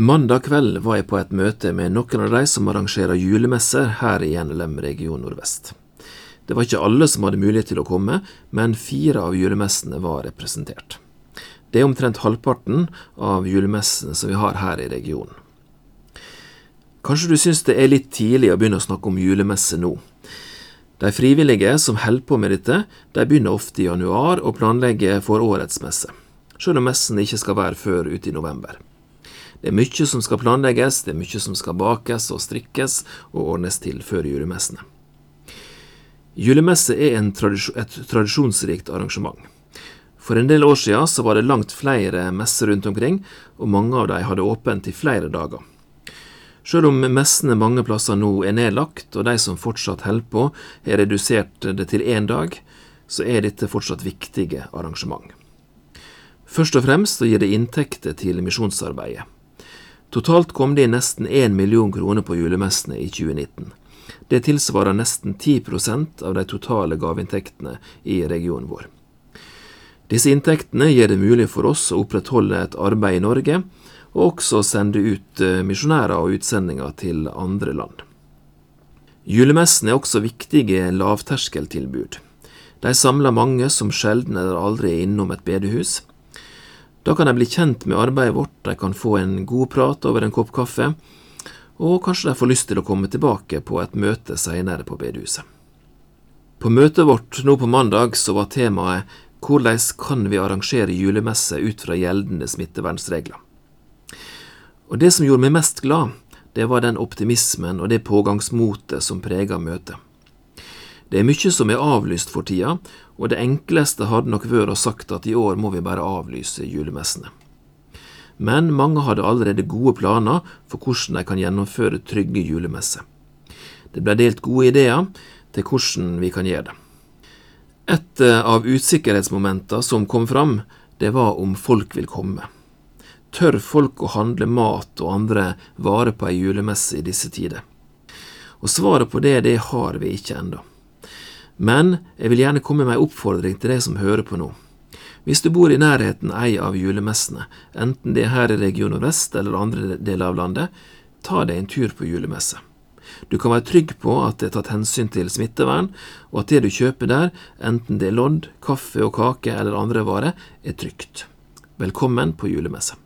Mandag kveld var jeg på et møte med noen av de som arrangerer julemesser her i NLM region nordvest. Det var ikke alle som hadde mulighet til å komme, men fire av julemessene var representert. Det er omtrent halvparten av julemessene som vi har her i regionen. Kanskje du syns det er litt tidlig å begynne å snakke om julemesse nå. De frivillige som holder på med dette, de begynner ofte i januar og planlegger for årets messe, selv om messen ikke skal være før ute i november. Det er mye som skal planlegges, det er mye som skal bakes og strikkes og ordnes til før julemessene. Julemesse er tradisjon, et tradisjonsrikt arrangement. For en del år siden så var det langt flere messer rundt omkring, og mange av dem hadde åpent i flere dager. Selv om messene mange plasser nå er nedlagt, og de som fortsatt holder på, har redusert det til én dag, så er dette fortsatt viktige arrangement. Først og fremst gir det inntekter til misjonsarbeidet. Totalt kom det inn nesten 1 million kroner på julemessene i 2019. Det tilsvarer nesten 10% av de totale gaveinntektene i regionen vår. Disse inntektene gjør det mulig for oss å opprettholde et arbeid i Norge, og også sende ut eh, misjonærer og utsendinger til andre land. Julemessene er også viktige lavterskeltilbud. De samler mange som sjelden eller aldri er innom et bedehus. Da kan de bli kjent med arbeidet vårt, de kan få en god prat over en kopp kaffe, og kanskje de får lyst til å komme tilbake på et møte senere på bedehuset. På møtet vårt nå på mandag så var temaet hvordan kan vi arrangere julemesse ut fra gjeldende smittevernregler. Og det som gjorde meg mest glad, det var den optimismen og det pågangsmotet som prega møtet. Det er mye som er avlyst for tida, og det enkleste hadde nok vært å sagt at i år må vi bare avlyse julemessene. Men mange hadde allerede gode planer for hvordan de kan gjennomføre trygge julemesser. Det ble delt gode ideer til hvordan vi kan gjøre det. Et eh, av usikkerhetsmomentene som kom fram, det var om folk vil komme. Tør folk å handle mat og andre varer på ei julemesse i disse tider? Og svaret på det, det har vi ikke ennå. Men jeg vil gjerne komme med ei oppfordring til deg som hører på nå. Hvis du bor i nærheten ei av julemessene, enten det er her i Region Vest eller andre deler av landet, ta deg en tur på julemesse. Du kan være trygg på at det er tatt hensyn til smittevern, og at det du kjøper der, enten det er lodd, kaffe og kake eller andre varer, er trygt. Velkommen på julemesse.